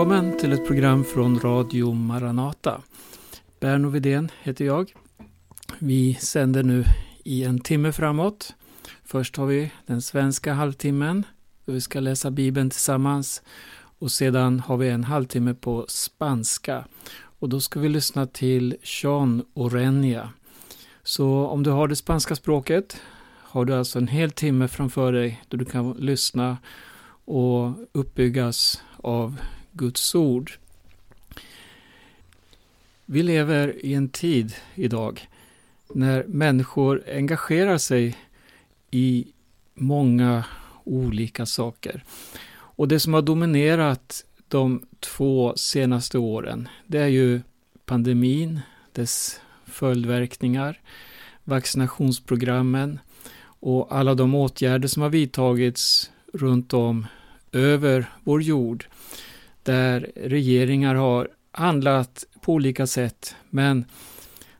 Välkommen till ett program från Radio Maranata. Berno Vidén heter jag. Vi sänder nu i en timme framåt. Först har vi den svenska halvtimmen då vi ska läsa Bibeln tillsammans. Och sedan har vi en halvtimme på spanska. Och då ska vi lyssna till Sean Orenia. Så om du har det spanska språket har du alltså en hel timme framför dig då du kan lyssna och uppbyggas av Guds ord. Vi lever i en tid idag när människor engagerar sig i många olika saker. Och det som har dominerat de två senaste åren, det är ju pandemin, dess följdverkningar, vaccinationsprogrammen och alla de åtgärder som har vidtagits runt om över vår jord där regeringar har handlat på olika sätt. Men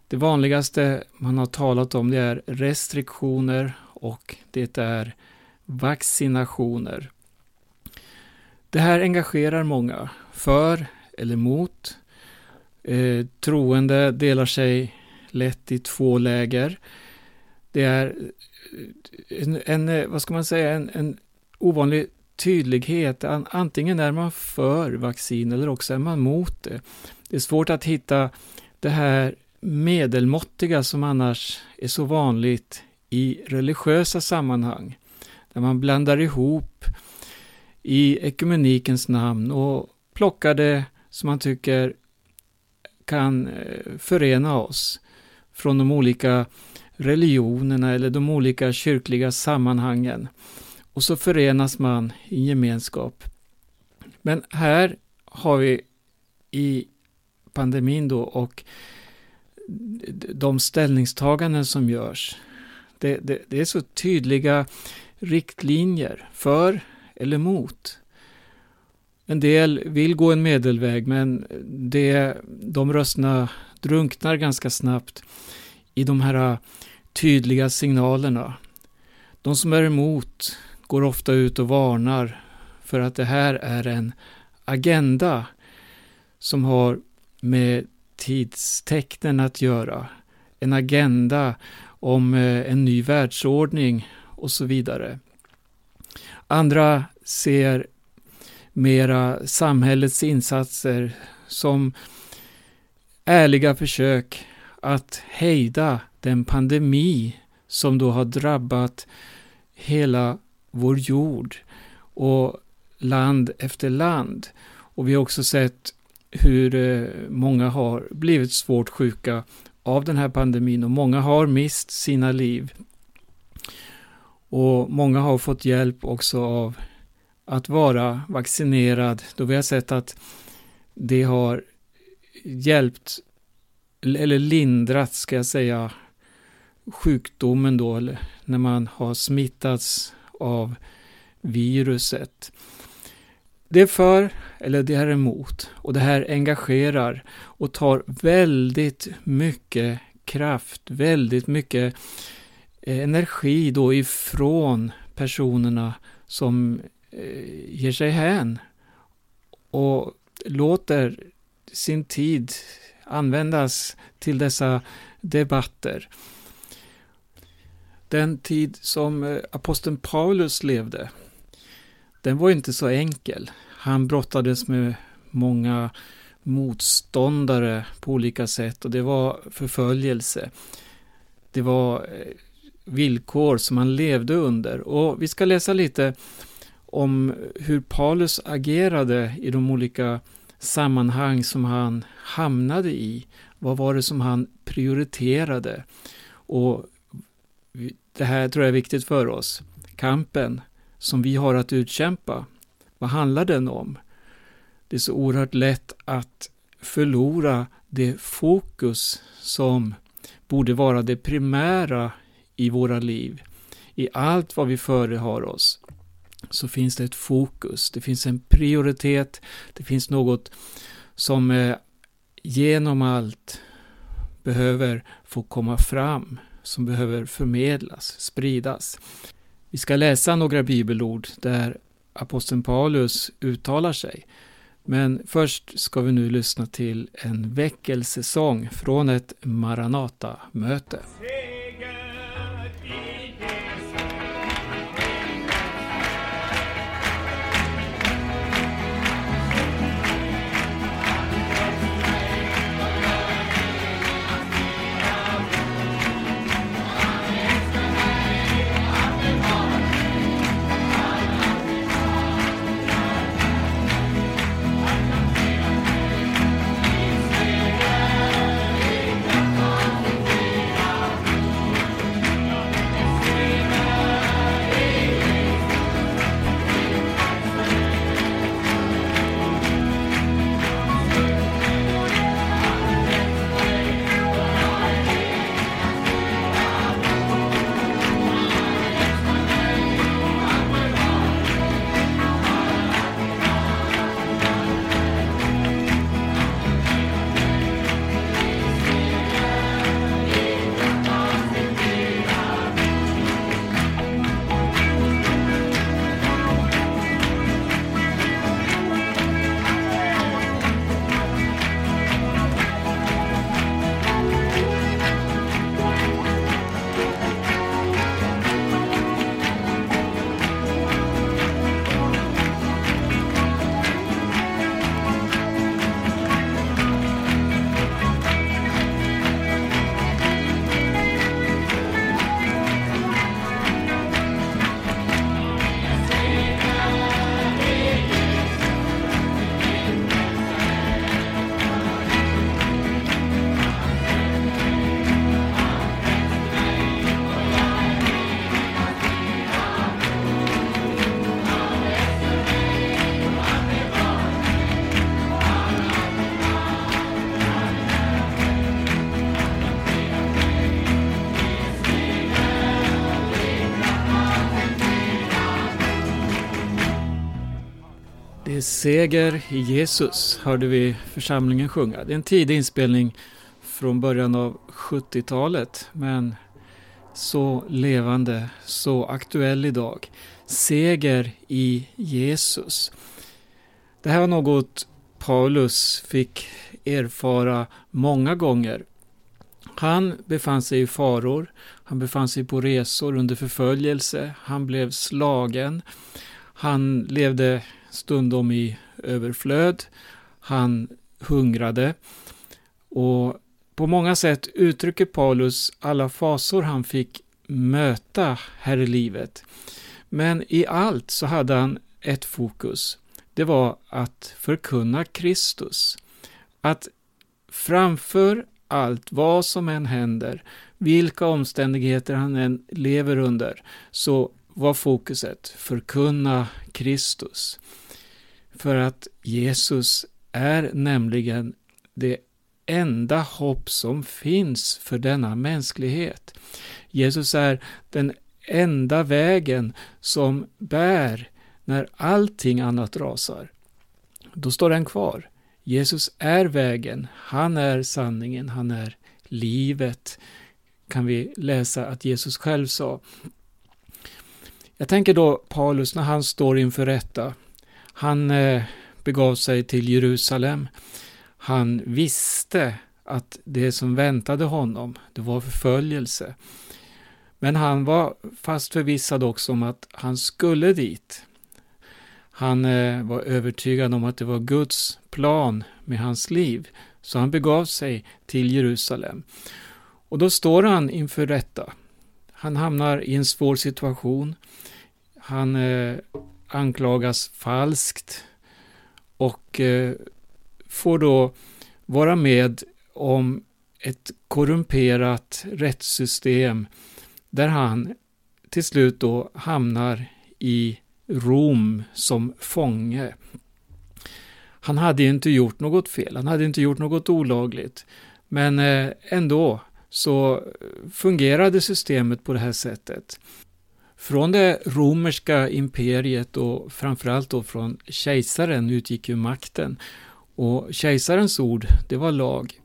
det vanligaste man har talat om det är restriktioner och det är vaccinationer. Det här engagerar många, för eller mot. Eh, troende delar sig lätt i två läger. Det är en, en vad ska man säga, en, en ovanlig tydlighet. Antingen är man för vaccin eller också är man mot det. Det är svårt att hitta det här medelmåttiga som annars är så vanligt i religiösa sammanhang. Där man blandar ihop i ekumenikens namn och plockar det som man tycker kan eh, förena oss från de olika religionerna eller de olika kyrkliga sammanhangen. Och så förenas man i gemenskap. Men här har vi i pandemin då och de ställningstaganden som görs. Det, det, det, är så tydliga riktlinjer för eller mot. En del vill gå en medelväg men det, de rösterna drunknar ganska snabbt i de här tydliga signalerna. De som är emot går ofta ut och varnar för att det här är en agenda som har med tidstecknen att göra. En agenda om eh, en ny världsordning och så vidare. Andra ser mera samhällets insatser som ärliga försök att hejda den pandemi som då har drabbat hela vår jord och land efter land. Och vi har också sett hur eh, många har blivit svårt sjuka av den här pandemin och många har mist sina liv. Och många har fått hjälp också av att vara vaccinerad då vi har sett att det har hjälpt eller lindrat ska jag säga sjukdomen då eller när man har smittats av viruset. Det är för eller det är emot och det här engagerar och tar väldigt mycket kraft, väldigt mycket eh, energi då ifrån personerna som eh, ger sig hän och låter sin tid användas till dessa debatter. Den tid som eh, aposteln Paulus levde, den var inte så enkel. Han brottades med många motståndare på olika sätt och det var förföljelse. Det var eh, villkor som han levde under. Och vi ska läsa lite om hur Paulus agerade i de olika sammanhang som han hamnade i. Vad var det som han prioriterade? Och det här tror jag är viktigt för oss. Kampen som vi har att utkämpa, vad handlar den om? Det är så oerhört lätt att förlora det fokus som borde vara det primära i våra liv. I allt vad vi förehar oss så finns det ett fokus, det finns en prioritet, det finns något som eh, genom allt behöver få komma fram som behöver förmedlas, spridas. Vi ska läsa några bibelord där aposteln Paulus uttalar sig. Men först ska vi nu lyssna till en väckelsesång från ett Maranata-möte. Seger i Jesus hörde vi församlingen sjunga. Det är en tidig inspelning från början av 70-talet men så levande, så aktuell idag. Seger i Jesus. Det här var något Paulus fick erfara många gånger. Han befann sig i faror, han befann sig på resor under förföljelse, han blev slagen, han levde stundom i överflöd. Han hungrade. Och på många sätt uttrycker Paulus alla fasor han fick möta här i livet. Men i allt så hade han ett fokus. Det var att förkunna Kristus. Att framför allt, vad som än händer, vilka omständigheter han än lever under, så var fokuset förkunna Kristus. För att Jesus är nämligen det enda hopp som finns för denna mänsklighet. Jesus är den enda vägen som bär när allting annat rasar. Då står den kvar. Jesus är vägen, han är sanningen, han är livet, kan vi läsa att Jesus själv sa. Jag tänker då Paulus när han står inför rätta. Han eh, begav sig till Jerusalem. Han visste att det som väntade honom, det var förföljelse. Men han var fast förvissad också om att han skulle dit. Han eh, var övertygad om att det var Guds plan med hans liv, så han begav sig till Jerusalem. Och då står han inför rätta. Han hamnar i en svår situation. Han eh, anklagas falskt och eh, får då vara med om ett korrumperat rättssystem där han till slut då hamnar i Rom som fånge. Han hade inte gjort något fel, han hade inte gjort något olagligt, men eh, ändå så eh, fungerade systemet på det här sättet. Från det romerska imperiet och framförallt då från kejsaren utgick ju makten. Och kejsarens ord, det var lag.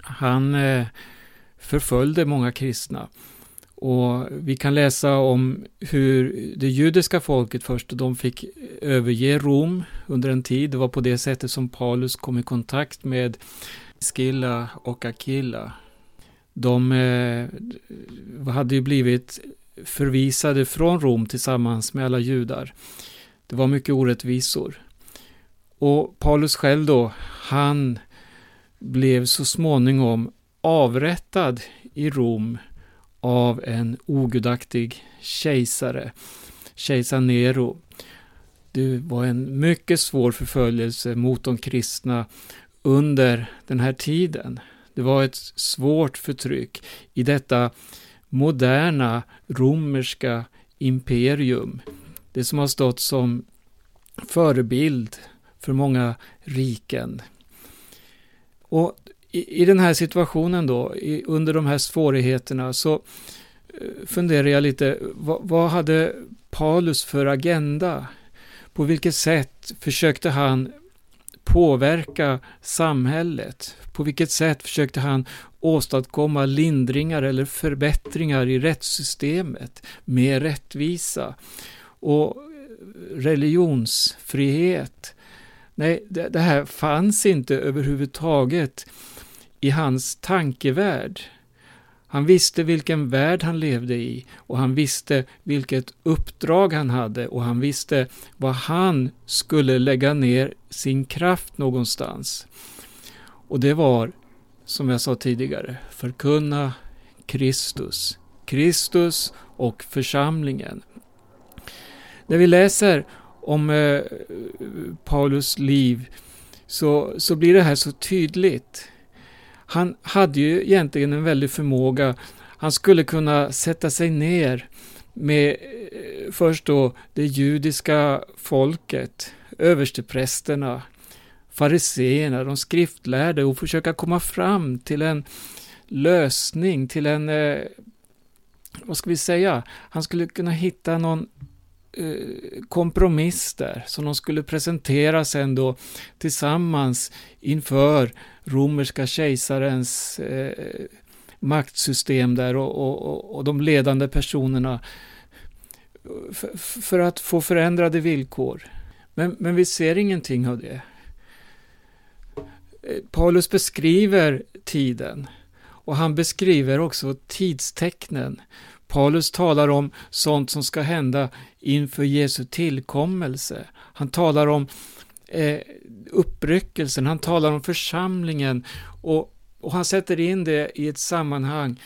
Han eh, förföljde många kristna. Och vi kan läsa om hur det judiska folket först, de fick överge Rom under en tid. Det var på det sättet som Paulus kom i kontakt med Skilla och Akilla. De eh, hade ju blivit förvisade från Rom tillsammans med alla judar. Det var mycket orättvisor. Och Paulus själv då, han blev så småningom avrättad i Rom av en ogudaktig kejsare, kejsar Nero. Det var en mycket svår förföljelse mot de kristna under den här tiden. Det var ett svårt förtryck i detta moderna romerska imperium. Det som har stått som förebild för många riken. Och i, i den här situationen då, i, under de här svårigheterna, så eh, funderar jag lite, vad, vad hade Paulus för agenda? På vilket sätt försökte han påverka samhället? På vilket sätt försökte han åstadkomma lindringar eller förbättringar i rättssystemet, mer rättvisa och religionsfrihet? Nej, det, det här fanns inte överhuvudtaget i hans tankevärld. Han visste vilken värld han levde i och han visste vilket uppdrag han hade och han visste vad han skulle lägga ner sin kraft någonstans. Och det var, som jag sa tidigare, förkunna Kristus. Kristus och församlingen. När vi läser om eh, Paulus liv så, så blir det här så tydligt. Han hade ju egentligen en väldig förmåga. Han skulle kunna sätta sig ner med eh, först då det judiska folket, översteprästerna, fariseerna, de skriftlärde och försöka komma fram till en lösning, till en, eh, vad ska vi säga, han skulle kunna hitta någon eh, kompromiss där som de skulle presentera sen då tillsammans inför romerska kejsarens eh, maktsystem där och, och, och de ledande personerna för, för, att få förändrade villkor. Men, men vi ser ingenting av det. Eh, Paulus beskriver tiden och han beskriver också tidstecknen. Paulus talar om sånt som ska hända inför Jesu tillkommelse. Han talar om eh, uppryckelsen, han talar om församlingen och, och han sätter in det i ett sammanhang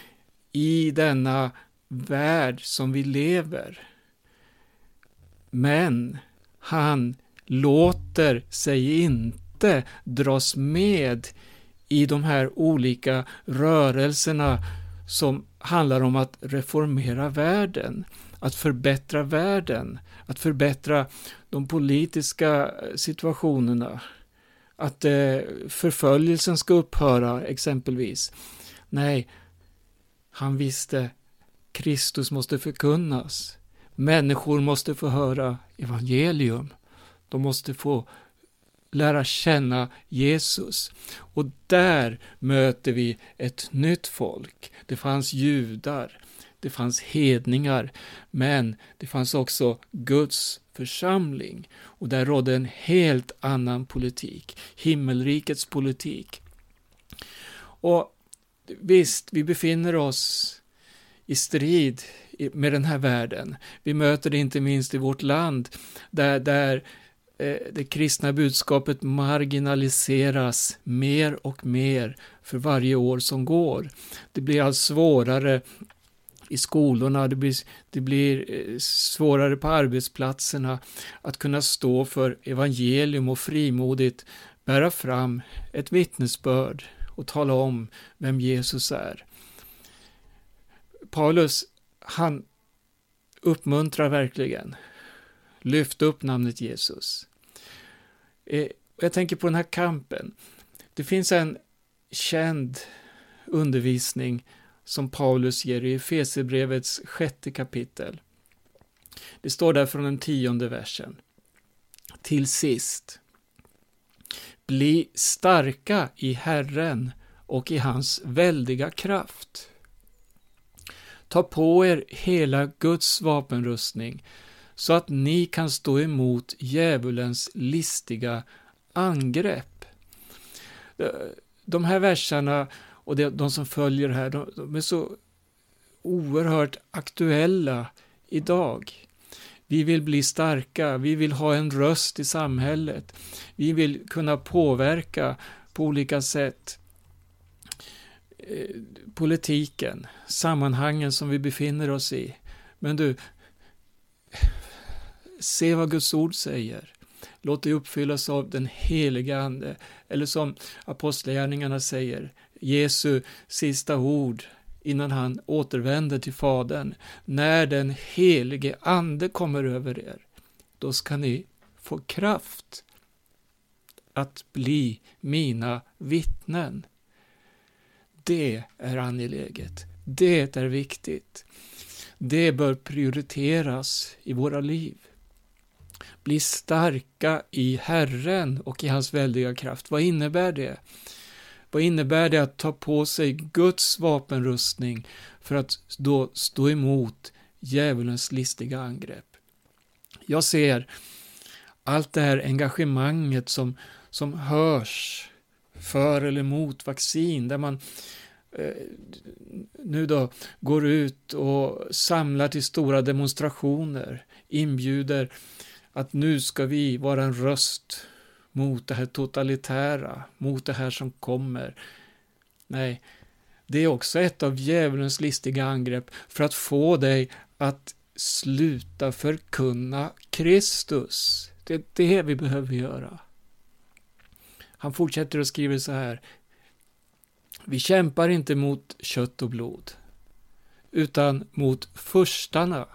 i denna värld som vi lever. Men han låter sig inte dras med i de här olika rörelserna som handlar om att reformera världen, att förbättra världen, att förbättra de politiska eh, situationerna, att eh, förföljelsen ska upphöra exempelvis. Nej, han visste Kristus måste förkunnas. Människor måste få höra evangelium. De måste få lära känna Jesus. Och där möter vi ett nytt folk. Det fanns judar, det fanns hedningar, men det fanns också Guds församling. Och där rådde en helt annan politik, himmelrikets politik. Och visst, vi befinner oss i strid med den här världen. Vi möter det inte minst i vårt land, där, där Eh, det kristna budskapet marginaliseras mer och mer för varje år som går. Det blir allt svårare i skolorna, det blir, det blir eh, svårare på arbetsplatserna att kunna stå för evangelium och frimodigt bära fram ett vittnesbörd och tala om vem Jesus är. Paulus, han uppmuntrar verkligen. Lyft upp namnet Jesus. Eh, jag tänker på den här kampen. Det finns en känd undervisning som Paulus ger i Efesierbrevets sjätte kapitel. Det står där från den tionde versen. Till sist, bli starka i Herren och i hans väldiga kraft. Ta på er hela Guds vapenrustning så att ni kan stå emot djävulens listiga angrepp. Eh, de här verserna och de som följer här, de är så oerhört aktuella idag. Vi vill bli starka, vi vill ha en röst i samhället. Vi vill kunna påverka på olika sätt eh, politiken, sammanhangen som vi befinner oss i. Men du, se vad Guds ord säger. Låt dig uppfyllas av den heliga Ande. Eller som Apostlagärningarna säger, Jesu sista ord innan han återvänder till Fadern. När den helige Ande kommer över er, då ska ni få kraft att bli mina vittnen. Det är angeläget. Det är viktigt. Det bör prioriteras i våra liv. Bli starka i Herren och i hans väldiga kraft. Vad innebär det? Vad innebär det att ta på sig Guds vapenrustning för att då stå emot djävulens listiga angrepp? Jag ser allt det här engagemanget som, som hörs för eller mot vaccin, där man eh, nu då går ut och samlar till stora demonstrationer, inbjuder att nu ska vi vara en röst mot det här totalitära, mot det här som kommer. Nej, det är också ett av djävulens listiga angrepp för att få dig att sluta förkunna Kristus. Det är det vi behöver göra. Han fortsätter och skriver så här. Vi kämpar inte mot kött och blod, utan mot förstarna,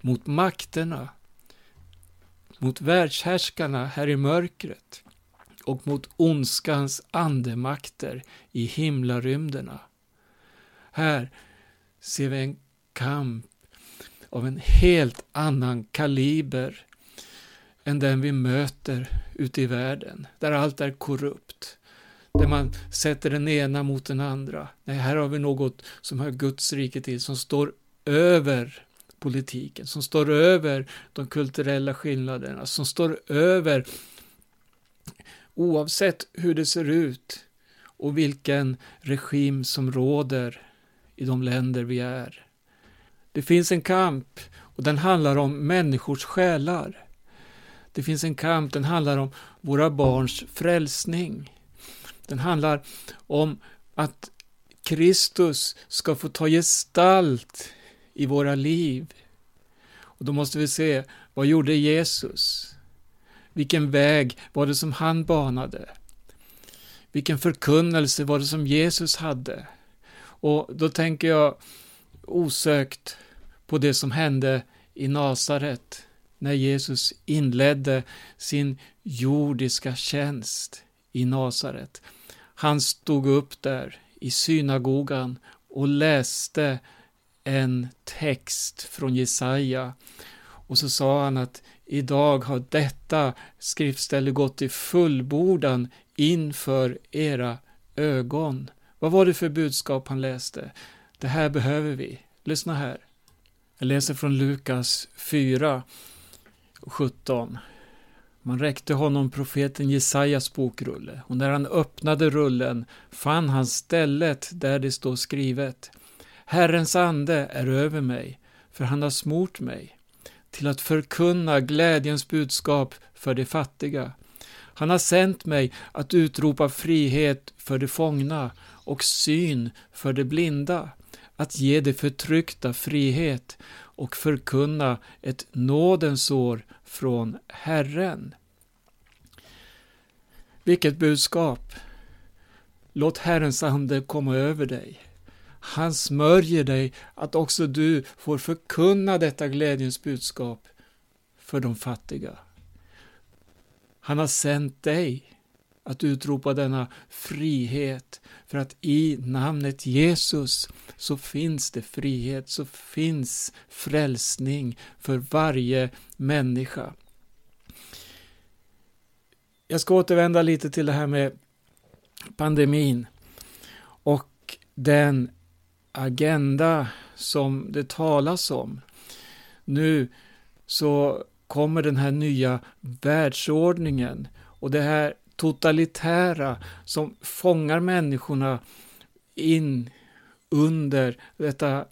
mot makterna, mot världshärskarna här i mörkret och mot ondskans andemakter i himlarymderna. Här ser vi en kamp av en helt annan kaliber än den vi möter ute i världen, där allt är korrupt, där man sätter den ena mot den andra. Nej, här har vi något som hör Guds rike till, som står över politiken, som står över de kulturella skillnaderna, som står över oavsett hur det ser ut och vilken regim som råder i de länder vi är. Det finns en kamp och den handlar om människors själar. Det finns en kamp, den handlar om våra barns frälsning. Den handlar om att Kristus ska få ta gestalt i våra liv. Och då måste vi se, vad gjorde Jesus? Vilken väg var det som han banade? Vilken förkunnelse var det som Jesus hade? Och då tänker jag osökt på det som hände i Nasaret när Jesus inledde sin jordiska tjänst i Nasaret. Han stod upp där i synagogan och läste en text från Jesaja och så sa han att idag har detta skriftställe gått i fullbordan inför era ögon. Vad var det för budskap han läste? Det här behöver vi. Lyssna här. Jag läser från Lukas 4, 17. Man räckte honom profeten Jesajas bokrulle, och när han öppnade rullen fann han stället där det står skrivet Herrens ande är över mig, för han har smort mig till att förkunna glädjens budskap för de fattiga. Han har sänt mig att utropa frihet för de fångna och syn för de blinda, att ge de förtryckta frihet och förkunna ett nådens år från Herren. Vilket budskap! Låt Herrens ande komma över dig. Han smörjer dig att också du får förkunna detta glädjens budskap för de fattiga. Han har sänt dig att utropa denna frihet, för att i namnet Jesus så finns det frihet, så finns frälsning för varje människa. Jag ska återvända lite till det här med pandemin och den agenda som det talas om. Nu så kommer den här nya världsordningen och det här totalitära som fångar människorna in under detta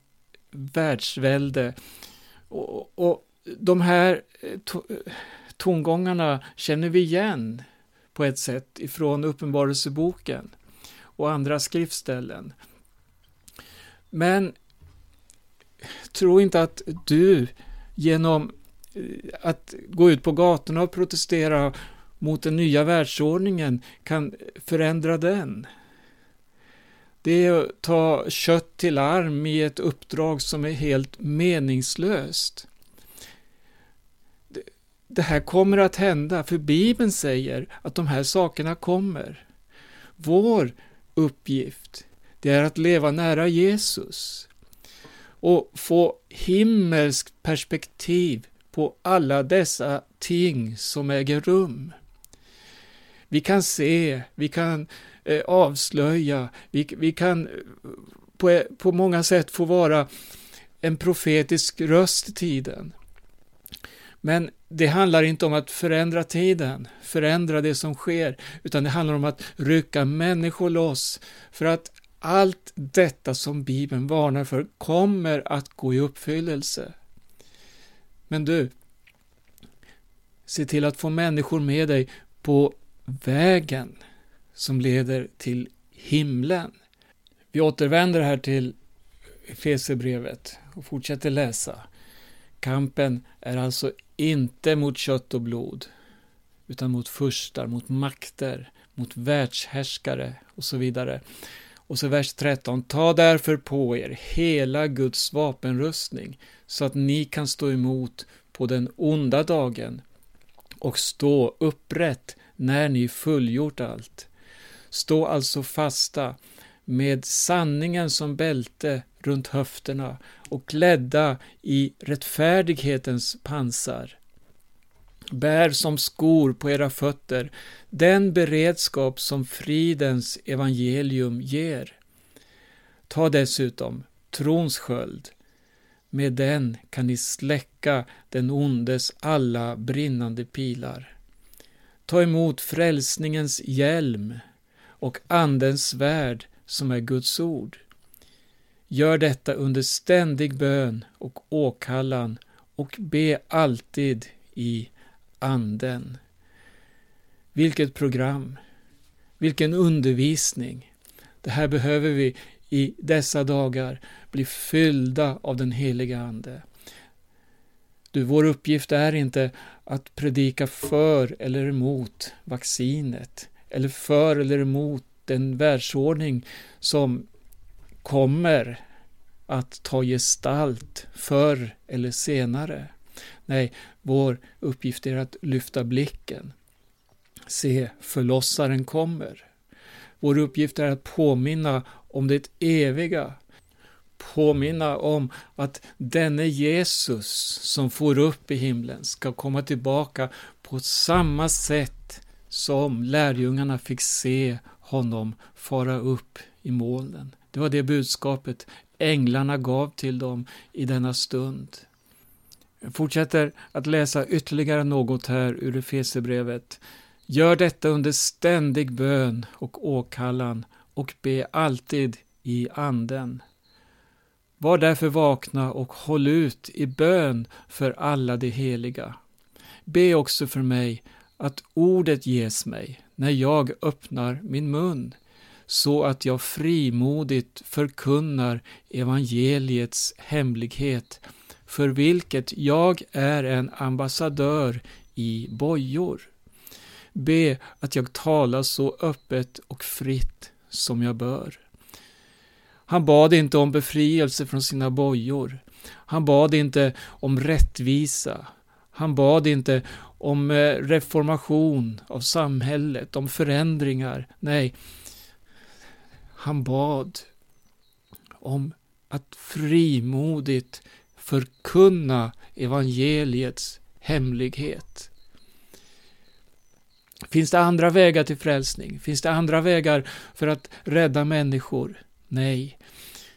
världsvälde. Och, och de här eh, to eh, tongångarna känner vi igen på ett sätt ifrån Uppenbarelseboken och andra skriftställen. Men tro inte att du genom eh, att gå ut på gatorna och protestera mot den nya världsordningen kan förändra den. Det är att ta kött till arm i ett uppdrag som är helt meningslöst. Det här kommer att hända, för Bibeln säger att de här sakerna kommer. Vår uppgift, det är att leva nära Jesus och få himmelskt perspektiv på alla dessa ting som äger rum. Vi kan se, vi kan eh, avslöja, vi, vi kan eh, på, på många sätt få vara en profetisk röst i tiden. Men det handlar inte om att förändra tiden, förändra det som sker, utan det handlar om att rycka människor loss för att allt detta som Bibeln varnar för kommer att gå i uppfyllelse. Men du, se till att få människor med dig på vägen som leder till himlen. Vi återvänder här till Efesierbrevet och fortsätter läsa. Kampen är alltså inte mot kött och blod, utan mot furstar, mot makter, mot världshärskare och så vidare. Och så vers 13. Ta därför på er hela Guds vapenrustning så att ni kan stå emot på den onda dagen och stå upprätt när ni fullgjort allt. Stå alltså fasta med sanningen som bälte runt höfterna och klädda i rättfärdighetens pansar. Bär som skor på era fötter den beredskap som fridens evangelium ger. Ta dessutom trons sköld. Med den kan ni släcka den ondes alla brinnande pilar. Ta emot frälsningens hjälm och Andens svärd som är Guds ord. Gör detta under ständig bön och åkallan och be alltid i Anden. Vilket program! Vilken undervisning! Det här behöver vi i dessa dagar bli fyllda av den heliga Ande. Du, vår uppgift är inte att predika för eller emot vaccinet eller för eller emot den världsordning som kommer att ta gestalt förr eller senare. Nej, vår uppgift är att lyfta blicken. Se, förlossaren kommer. Vår uppgift är att påminna om det eviga. Påminna om att denne Jesus som for upp i himlen ska komma tillbaka på samma sätt som lärjungarna fick se honom fara upp i molnen. Det var det budskapet änglarna gav till dem i denna stund. Jag fortsätter att läsa ytterligare något här ur Efesierbrevet. Gör detta under ständig bön och åkallan och be alltid i anden. Var därför vakna och håll ut i bön för alla de heliga. Be också för mig att ordet ges mig när jag öppnar min mun, så att jag frimodigt förkunnar evangeliets hemlighet, för vilket jag är en ambassadör i bojor. Be att jag talar så öppet och fritt som jag bör. Han bad inte om befrielse från sina bojor. Han bad inte om rättvisa. Han bad inte om eh, reformation av samhället, om förändringar. Nej, han bad om att frimodigt förkunna evangeliets hemlighet. Finns det andra vägar till frälsning? Finns det andra vägar för att rädda människor? Nej.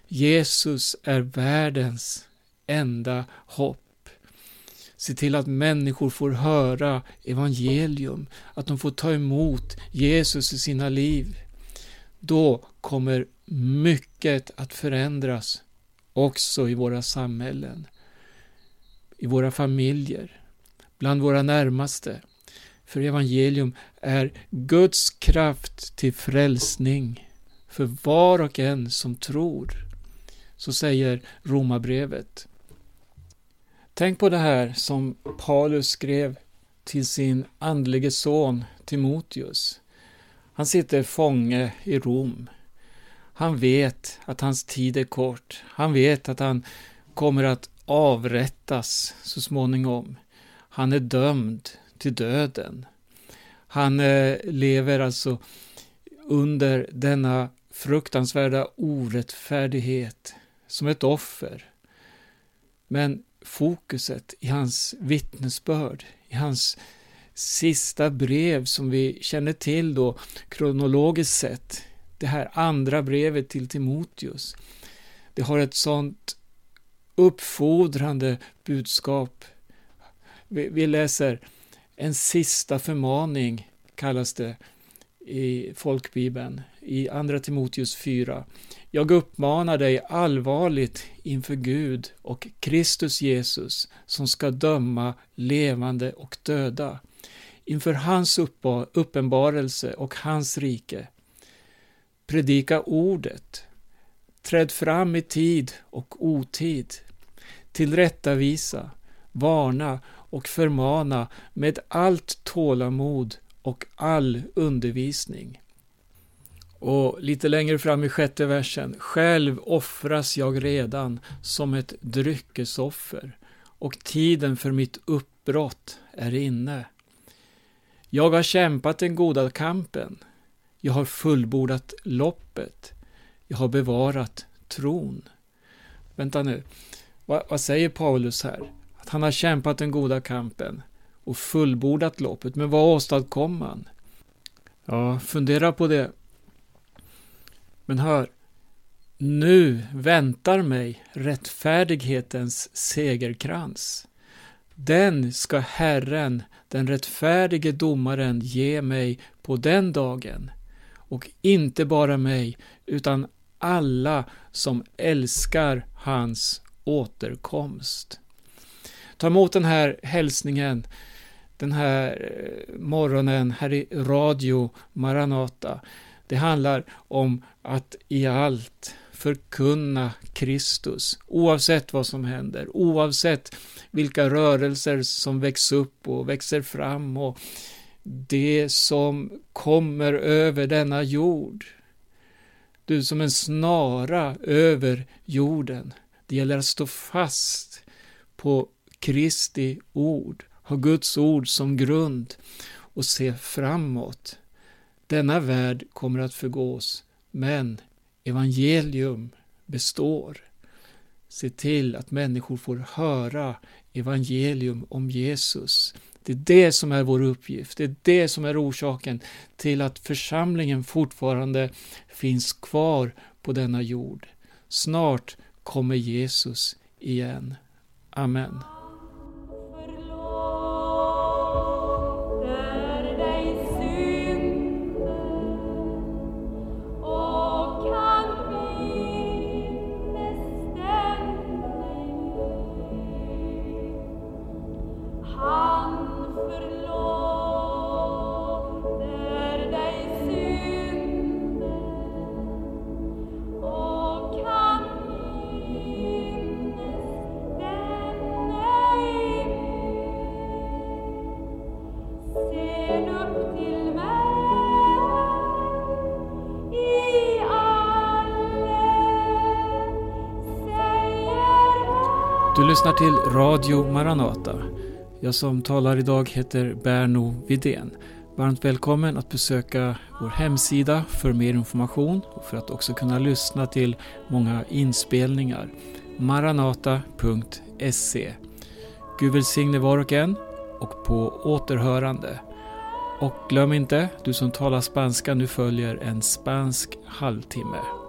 Jesus är världens enda hopp. Se till att människor får höra evangelium, att de får ta emot Jesus i sina liv. Då kommer mycket att förändras också i våra samhällen, i våra familjer, bland våra närmaste. För evangelium är Guds kraft till frälsning för var och en som tror. Så säger Romarbrevet. Tänk på det här som Paulus skrev till sin andlige son Timoteus. Han sitter fånge i Rom. Han vet att hans tid är kort. Han vet att han kommer att avrättas så småningom. Han är dömd till döden. Han eh, lever alltså under denna fruktansvärda orättfärdighet som ett offer. Men fokuset i hans vittnesbörd, i hans sista brev som vi känner till då kronologiskt sett, det här andra brevet till Timoteus. Det har ett sånt uppfordrande budskap. Vi, vi läser en sista förmaning, kallas det i folkbibeln, i Andra Timoteus 4. Jag uppmanar dig allvarligt inför Gud och Kristus Jesus som ska döma levande och döda, inför hans uppenbarelse och hans rike. Predika ordet, träd fram i tid och otid, tillrättavisa, varna och förmana med allt tålamod och all undervisning. Och lite längre fram i sjätte versen. Själv offras jag redan som ett dryckesoffer och tiden för mitt uppbrott är inne. Jag har kämpat den goda kampen. Jag har fullbordat loppet. Jag har bevarat tron. Vänta nu, vad, vad säger Paulus här? Att han har kämpat den goda kampen och fullbordat loppet, men vad åstadkom han? Ja, fundera på det. Men hör, nu väntar mig rättfärdighetens segerkrans. Den ska Herren, den rättfärdige domaren, ge mig på den dagen. Och inte bara mig, utan alla som älskar hans återkomst. Ta emot den här hälsningen den här eh, morgonen här i Radio Maranata. Det handlar om att i allt förkunna Kristus, oavsett vad som händer, oavsett vilka rörelser som växer upp och växer fram och det som kommer över denna jord. Du som en snara över jorden. Det gäller att stå fast på Kristi ord, ha Guds ord som grund och se framåt. Denna värld kommer att förgås, men evangelium består. Se till att människor får höra evangelium om Jesus. Det är det som är vår uppgift. Det är det som är orsaken till att församlingen fortfarande finns kvar på denna jord. Snart kommer Jesus igen. Amen. Lyssnar till Radio Maranata. Jag som talar idag heter Berno Vidén. Varmt välkommen att besöka vår hemsida för mer information och för att också kunna lyssna till många inspelningar. maranata.se Gud välsigne var och en och på återhörande. Och glöm inte, du som talar spanska, nu följer en spansk halvtimme.